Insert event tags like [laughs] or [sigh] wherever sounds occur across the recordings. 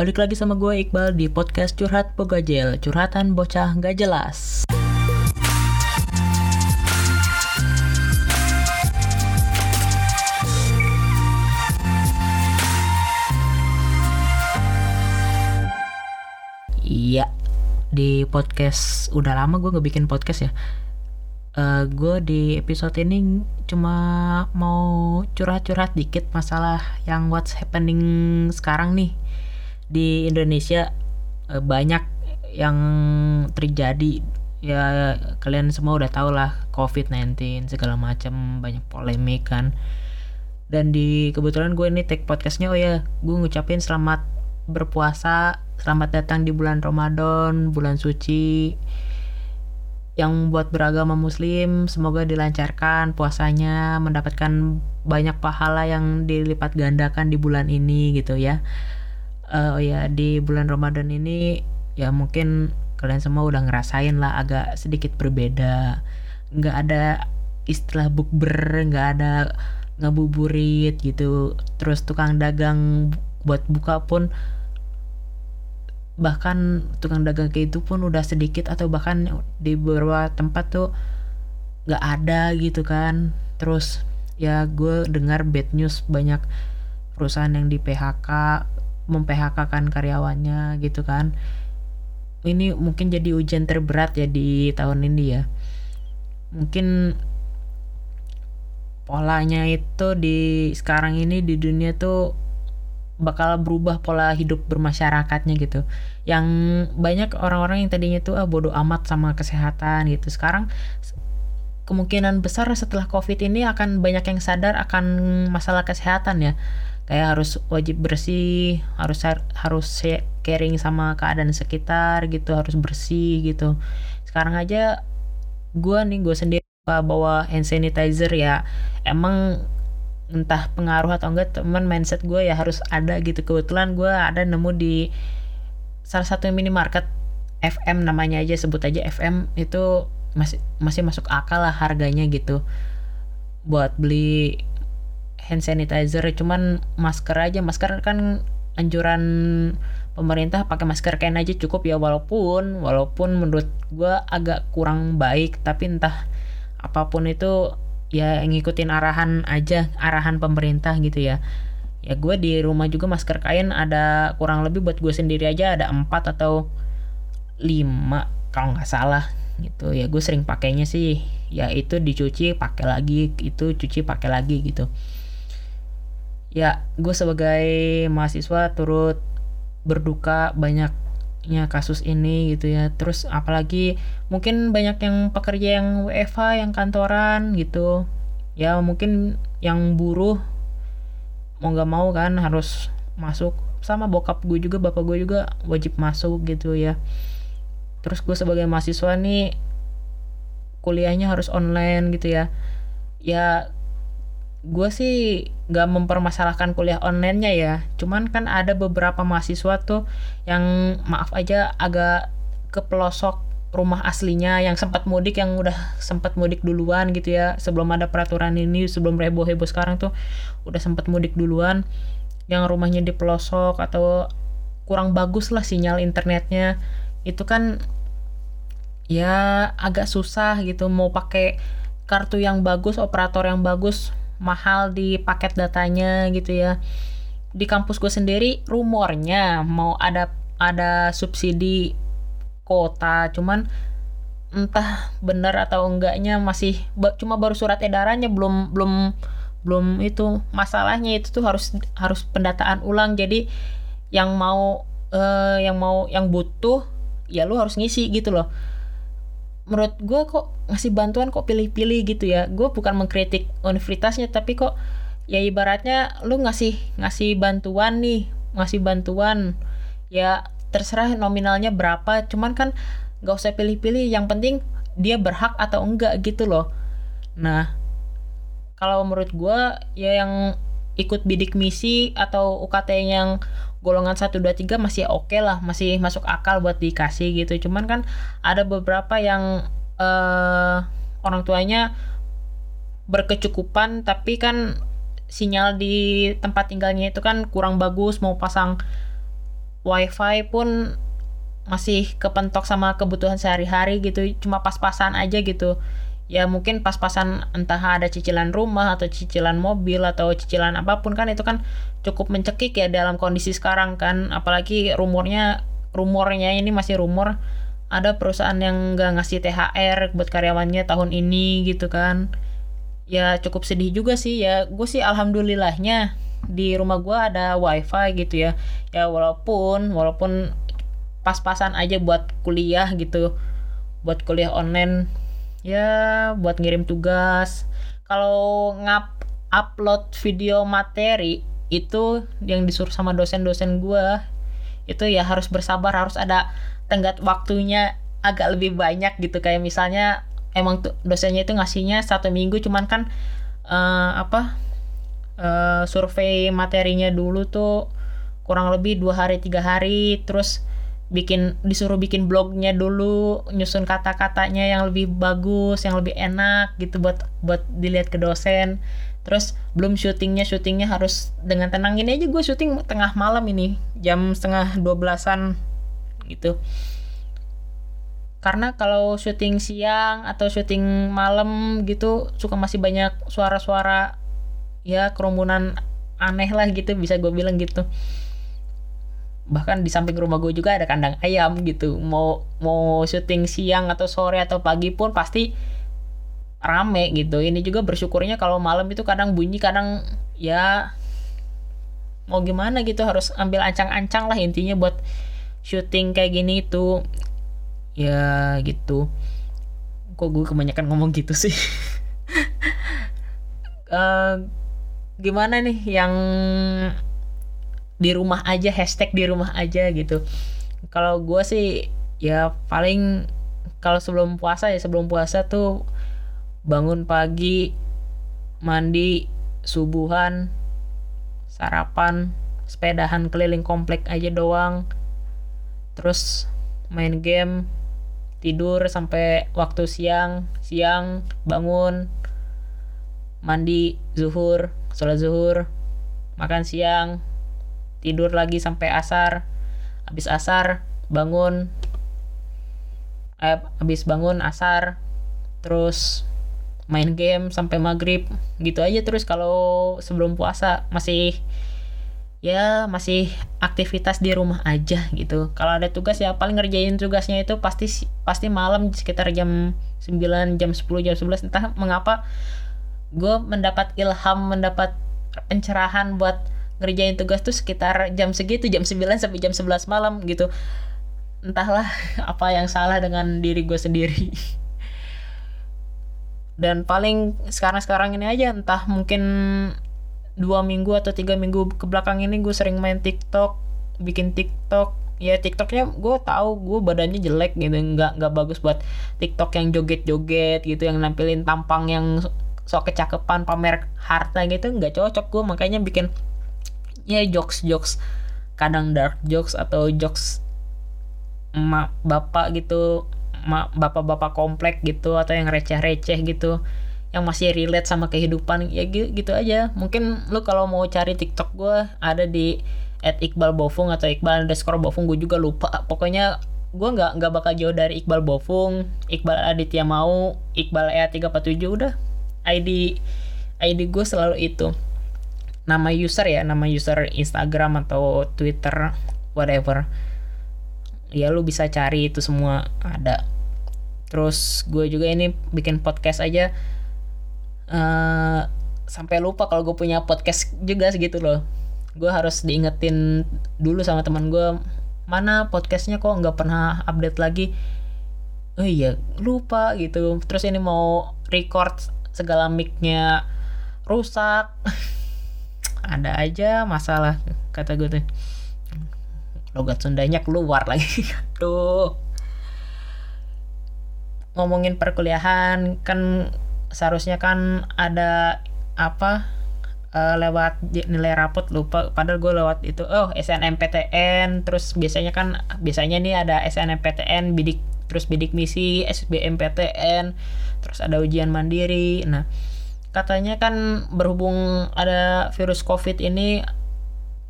Balik lagi sama gue Iqbal di podcast Curhat Pogajel, curhatan bocah gak jelas. Iya, di podcast udah lama gue nggak bikin podcast ya. Uh, gue di episode ini cuma mau curhat-curhat dikit masalah yang what's happening sekarang nih di Indonesia uh, banyak yang terjadi. Ya kalian semua udah tau lah COVID-19 segala macam banyak polemik kan. Dan di kebetulan gue ini take podcastnya oh ya gue ngucapin selamat berpuasa selamat datang di bulan Ramadan bulan suci yang buat beragama muslim. Semoga dilancarkan puasanya mendapatkan banyak pahala yang dilipat gandakan di bulan ini gitu ya uh, oh ya di bulan Ramadan ini ya mungkin kalian semua udah ngerasain lah agak sedikit berbeda. Nggak ada istilah bukber nggak ada ngabuburit gitu. Terus tukang dagang buat buka pun bahkan tukang dagang kayak itu pun udah sedikit atau bahkan di beberapa tempat tuh nggak ada gitu kan. Terus ya gue dengar bad news banyak perusahaan yang di PHK memphk kan karyawannya gitu kan. Ini mungkin jadi ujian terberat ya di tahun ini ya. Mungkin polanya itu di sekarang ini di dunia tuh bakal berubah pola hidup bermasyarakatnya gitu. Yang banyak orang-orang yang tadinya tuh ah bodoh amat sama kesehatan gitu. Sekarang kemungkinan besar setelah covid ini akan banyak yang sadar akan masalah kesehatan ya kayak harus wajib bersih harus harus caring sama keadaan sekitar gitu harus bersih gitu. Sekarang aja gue nih gue sendiri bawa hand sanitizer ya. Emang entah pengaruh atau enggak teman mindset gue ya harus ada gitu. Kebetulan gue ada nemu di salah satu minimarket FM namanya aja sebut aja FM itu masih masih masuk akal lah harganya gitu. Buat beli hand sanitizer cuman masker aja. Masker kan anjuran pemerintah pakai masker kain aja cukup ya walaupun walaupun menurut gue agak kurang baik tapi entah apa pun itu ya ngikutin arahan aja arahan pemerintah gitu ya. Ya gue di rumah juga masker kain ada kurang lebih buat gue sendiri aja ada empat atau lima kalau nggak salah gitu. Ya gue sering pakainya sih ya itu dicuci pakai lagi itu cuci pakai lagi gitu ya gue sebagai mahasiswa turut berduka banyaknya kasus ini gitu ya. Terus apalagi mungkin banyak yang pekerja yang WFH yang kantoran gitu. Ya mungkin yang buruh mau nggak mau kan harus masuk. Sama bokap gue juga bapak gue juga wajib masuk gitu ya. Terus gue sebagai mahasiswa nih kuliahnya harus online gitu ya. Ya gue sih gak mempermasalahkan kuliah onlinenya ya. Cuman kan ada beberapa mahasiswa tuh yang maaf aja agak ke pelosok rumah aslinya yang sempat mudik yang udah sempat mudik duluan gitu ya. Sebelum ada peraturan ini sebelum heboh heboh sekarang tuh udah sempat mudik duluan. Yang rumahnya di pelosok atau kurang bagus lah sinyal internetnya. Itu kan ya agak susah gitu. Mau pakai kartu yang bagus operator yang bagus mahal di paket datanya gitu ya. Di kampus gue sendiri rumornya mau ada ada subsidi kota cuman entah benar atau enggaknya masih cuma baru surat edarannya belum belum belum itu masalahnya itu tuh harus harus pendataan ulang. Jadi yang mau uh, yang mau yang butuh ya lu harus ngisi gitu loh menurut gue kok ngasih bantuan kok pilih-pilih gitu ya. Gue bukan mengkritik universitasnya tapi kok ya ibaratnya lu ngasih ngasih bantuan nih ngasih bantuan. Ya terserah nominalnya berapa cuman kan gak usah pilih-pilih. Yang penting dia berhak atau enggak gitu loh. Nah kalau menurut gue ya yang ikut bidik misi atau UKT yang golongan 1 2 3 masih oke okay lah, masih masuk akal buat dikasih gitu. Cuman kan ada beberapa yang uh, orang tuanya berkecukupan tapi kan sinyal di tempat tinggalnya itu kan kurang bagus mau pasang wifi pun masih kepentok sama kebutuhan sehari-hari gitu cuma pas-pasan aja gitu ya mungkin pas-pasan entah ada cicilan rumah atau cicilan mobil atau cicilan apa pun kan itu kan cukup mencekik ya dalam kondisi sekarang kan. Apalagi rumornya rumornya ini masih rumor ada perusahaan yang nggak ngasih THR buat karyawannya tahun ini gitu kan. Ya cukup sedih juga sih ya. Gue sih alhamdulillahnya di rumah gue ada wifi gitu ya. Ya walaupun walaupun pas-pasan aja buat kuliah gitu buat kuliah online ya buat ngirim tugas. Kalau ngap upload video materi itu yang disuruh sama dosen-dosen gue itu ya harus bersabar harus ada tenggat waktunya agak lebih banyak gitu. Kayak misalnya emang tuh dosennya itu ngasihnya satu minggu cuman kan uh, apa uh, survei materinya dulu tuh kurang lebih dua hari tiga hari. Terus bikin disuruh bikin blognya dulu nyusun kata-katanya yang lebih bagus yang lebih enak gitu buat buat dilihat ke dosen. Terus belum syutingnya syutingnya harus dengan tenang. Ini aja gue syuting tengah malam ini jam setengah dua belasan gitu. Karena kalau syuting siang atau syuting malam gitu suka masih banyak suara-suara ya kerumunan aneh lah gitu bisa gue bilang gitu bahkan di samping rumah gue juga ada kandang ayam gitu. Mau mau syuting siang atau sore atau pagi pun pasti rame gitu. Ini juga bersyukurnya kalau malam itu kadang bunyi kadang ya mau gimana gitu harus ambil ancang-ancang lah intinya buat syuting kayak gini itu. Ya gitu. Kok gue kebanyakan ngomong gitu sih? Uh, [laughs] gimana nih yang di rumah aja hashtag di rumah aja gitu. Kalau gue sih ya paling kalau sebelum puasa ya sebelum puasa tuh bangun pagi mandi subuhan sarapan sepedahan keliling komplek aja doang. Terus main game tidur sampai waktu siang siang bangun mandi zuhur sholat zuhur makan siang tidur lagi sampai asar. Habis asar bangun. Eh, habis bangun asar. Terus main game sampai maghrib. Gitu aja terus kalau sebelum puasa masih ya masih aktivitas di rumah aja gitu. Kalau ada tugas ya paling ngerjain tugasnya itu pasti pasti malam sekitar jam 9 jam 10 jam 11 entah mengapa gue mendapat ilham mendapat pencerahan buat ngerjain tugas tuh sekitar jam segitu jam 9 sampai jam 11 malam gitu. Entahlah [laughs] apa yang salah dengan diri gue sendiri. [laughs] Dan paling sekarang-sekarang ini aja entah mungkin dua minggu atau tiga minggu ke belakang ini gue sering main TikTok bikin TikTok. Ya TikToknya gue tahu gue badannya jelek gitu nggak nggak bagus buat TikTok yang joget-joget gitu yang nampilin tampang yang sok kecakepan pamer harta gitu nggak cocok gue makanya bikin ya jokes jokes kadang dark jokes atau jokes emak bapak gitu bapak-bapak komplek gitu atau yang receh-receh gitu yang masih relate sama kehidupan ya gitu, gitu aja. Mungkin lu kalau mau cari TikTok gue ada di at Iqbal Bofung atau Iqbal underscore Bofung gue juga lupa. Pokoknya gue nggak nggak bakal jauh dari Iqbal Bofung Iqbal Aditya mau Iqbal EA347 udah. ID ID gue selalu itu nama user ya nama user Instagram atau Twitter whatever. Ya lu bisa cari itu semua ada. Terus gue juga ini bikin podcast aja. Uh, sampai lupa kalau gue punya podcast juga segitu loh. Gue harus diingetin dulu sama teman gue mana podcastnya kok nggak pernah update lagi? Oh iya lupa gitu. Terus ini mau record segala micnya rusak [laughs] ada aja masalah kata gue tuh. Logat Sundanya keluar lagi. [laughs] Tuh ngomongin perkuliahan kan seharusnya kan ada apa uh, lewat nilai rapot lupa. Padahal gue lewat itu oh SNMPTN terus biasanya kan biasanya nih ada SNMPTN bidik terus bidik misi SBMPTN terus ada ujian mandiri. Nah katanya kan berhubung ada virus covid ini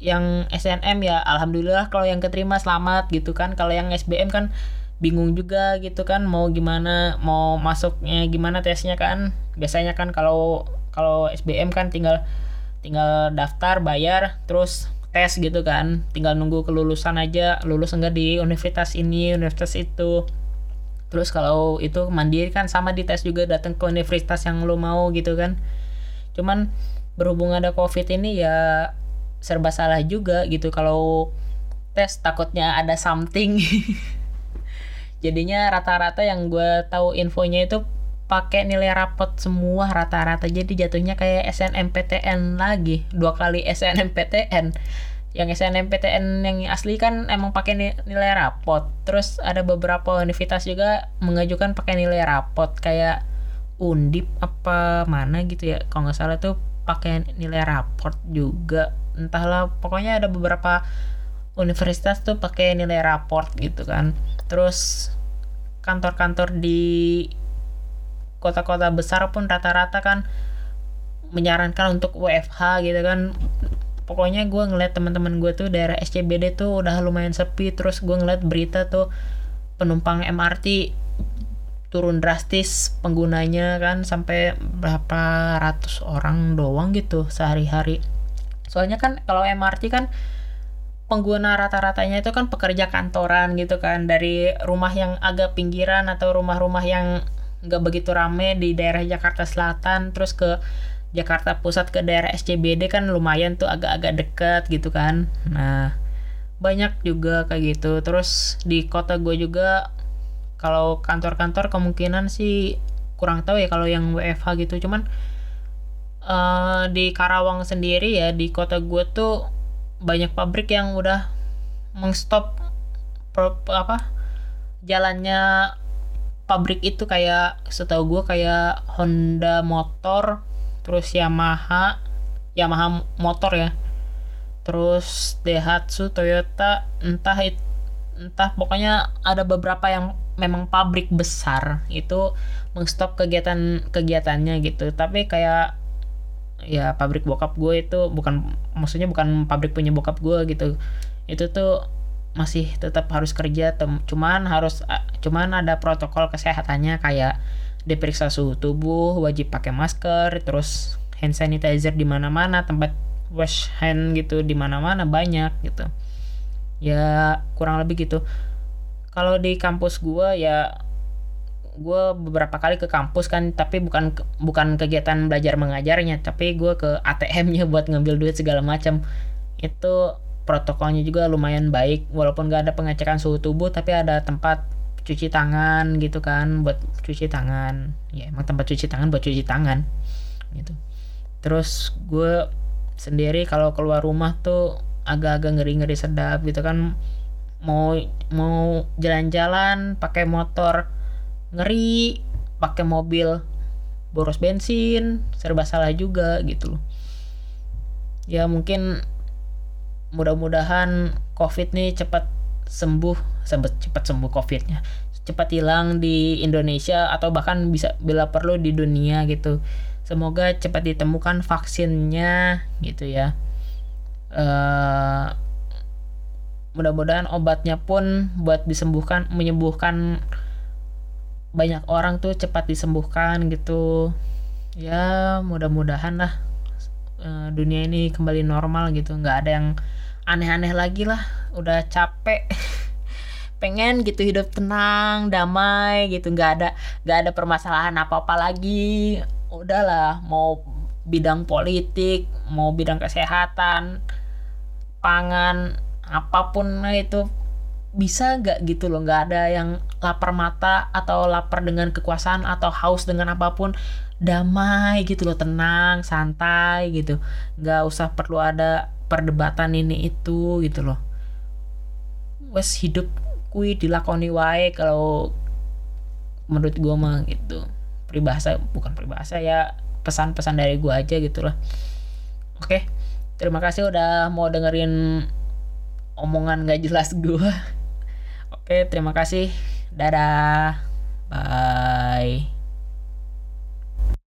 yang SNM ya alhamdulillah kalau yang keterima selamat gitu kan. Kalau yang SBM kan bingung juga gitu kan mau gimana mau masuknya gimana tesnya kan. Biasanya kan kalau kalau SBM kan tinggal tinggal daftar bayar terus tes gitu kan. Tinggal nunggu kelulusan aja lulus enggak di universitas ini universitas itu terus kalau itu mandiri kan sama di tes juga datang ke universitas yang lo mau gitu kan. Cuman berhubung ada covid ini ya serba salah juga gitu kalau tes takutnya ada something. [laughs] Jadinya rata-rata yang gue tahu infonya itu pakai nilai rapot semua rata-rata. Jadi jatuhnya kayak SNMPTN lagi dua kali SNMPTN yang SNMPTN yang asli kan emang pakai nilai rapot. Terus ada beberapa universitas juga mengajukan pakai nilai rapot kayak undip apa mana gitu ya. Kalau nggak salah tuh pakai nilai raport juga. Entahlah pokoknya ada beberapa universitas tuh pakai nilai raport gitu kan. Terus kantor-kantor di kota-kota besar pun rata-rata kan menyarankan untuk WFH gitu kan pokoknya gue ngeliat teman-teman gue tuh daerah SCBD tuh udah lumayan sepi terus gue ngeliat berita tuh penumpang MRT turun drastis penggunanya kan sampai berapa ratus orang doang gitu sehari-hari. Soalnya kan kalau MRT kan pengguna rata-ratanya itu kan pekerja kantoran gitu kan dari rumah yang agak pinggiran atau rumah-rumah yang nggak begitu rame di daerah Jakarta Selatan terus ke Jakarta Pusat ke daerah SCBD kan lumayan tuh agak-agak dekat gitu kan. Nah banyak juga kayak gitu. Terus di kota gue juga kalau kantor-kantor kemungkinan sih kurang tahu ya kalau yang WFH gitu. Cuman uh, di Karawang sendiri ya di kota gue tuh banyak pabrik yang udah mengstop apa jalannya pabrik itu. Kayak setahu gue kayak Honda motor terus Yamaha Yamaha motor ya. Terus Daihatsu Toyota entah entah pokoknya ada beberapa yang memang pabrik besar itu mengstop kegiatan kegiatannya gitu. Tapi kayak ya pabrik bokap gue itu bukan maksudnya bukan pabrik punya bokap gue gitu. Itu tuh masih tetap harus kerja cuman harus cuman ada protokol kesehatannya kayak diperiksa suhu tubuh wajib pakai masker terus hand sanitizer di mana-mana tempat wash hand gitu di mana-mana banyak gitu. Ya kurang lebih gitu. Kalau di kampus gue ya gue beberapa kali ke kampus kan tapi bukan bukan kegiatan belajar mengajarnya tapi gue ke ATM-nya buat ngambil duit segala macam. Itu protokolnya juga lumayan baik walaupun gak ada pengecekan suhu tubuh tapi ada tempat cuci tangan gitu kan buat cuci tangan. Ya emang tempat cuci tangan buat cuci tangan gitu. Terus gue sendiri kalau keluar rumah tuh agak-agak ngeri-ngeri sedap gitu kan. Mau mau jalan-jalan pakai motor ngeri pakai mobil boros bensin serba salah juga gitu loh. Ya mungkin mudah-mudahan covid nih cepat sembuh cepat sembuh covidnya. Cepat hilang di Indonesia atau bahkan bisa bila perlu di dunia gitu. Semoga cepat ditemukan vaksinnya gitu ya. Uh, mudah-mudahan obatnya pun buat disembuhkan menyembuhkan banyak orang tuh cepat disembuhkan gitu. Ya mudah-mudahan lah uh, dunia ini kembali normal gitu. Nggak ada yang aneh-aneh lagi lah. Udah capek. [laughs] Pengen gitu hidup tenang damai gitu. Nggak ada nggak ada permasalahan apa apa lagi udahlah mau bidang politik mau bidang kesehatan pangan apa pun itu. Bisa nggak gitu loh nggak ada yang lapar mata atau lapar dengan kekuasaan atau haus dengan apa pun. Damai gitu loh tenang santai gitu. Nggak usah perlu ada perdebatan ini itu gitu loh wes hidup kui dilakoni wae kalau menurut gue mah gitu peribahasa bukan peribahasa ya pesan-pesan dari gue aja gitu loh oke terima kasih udah mau dengerin omongan gak jelas gue Oke, terima kasih. Dadah. Bye.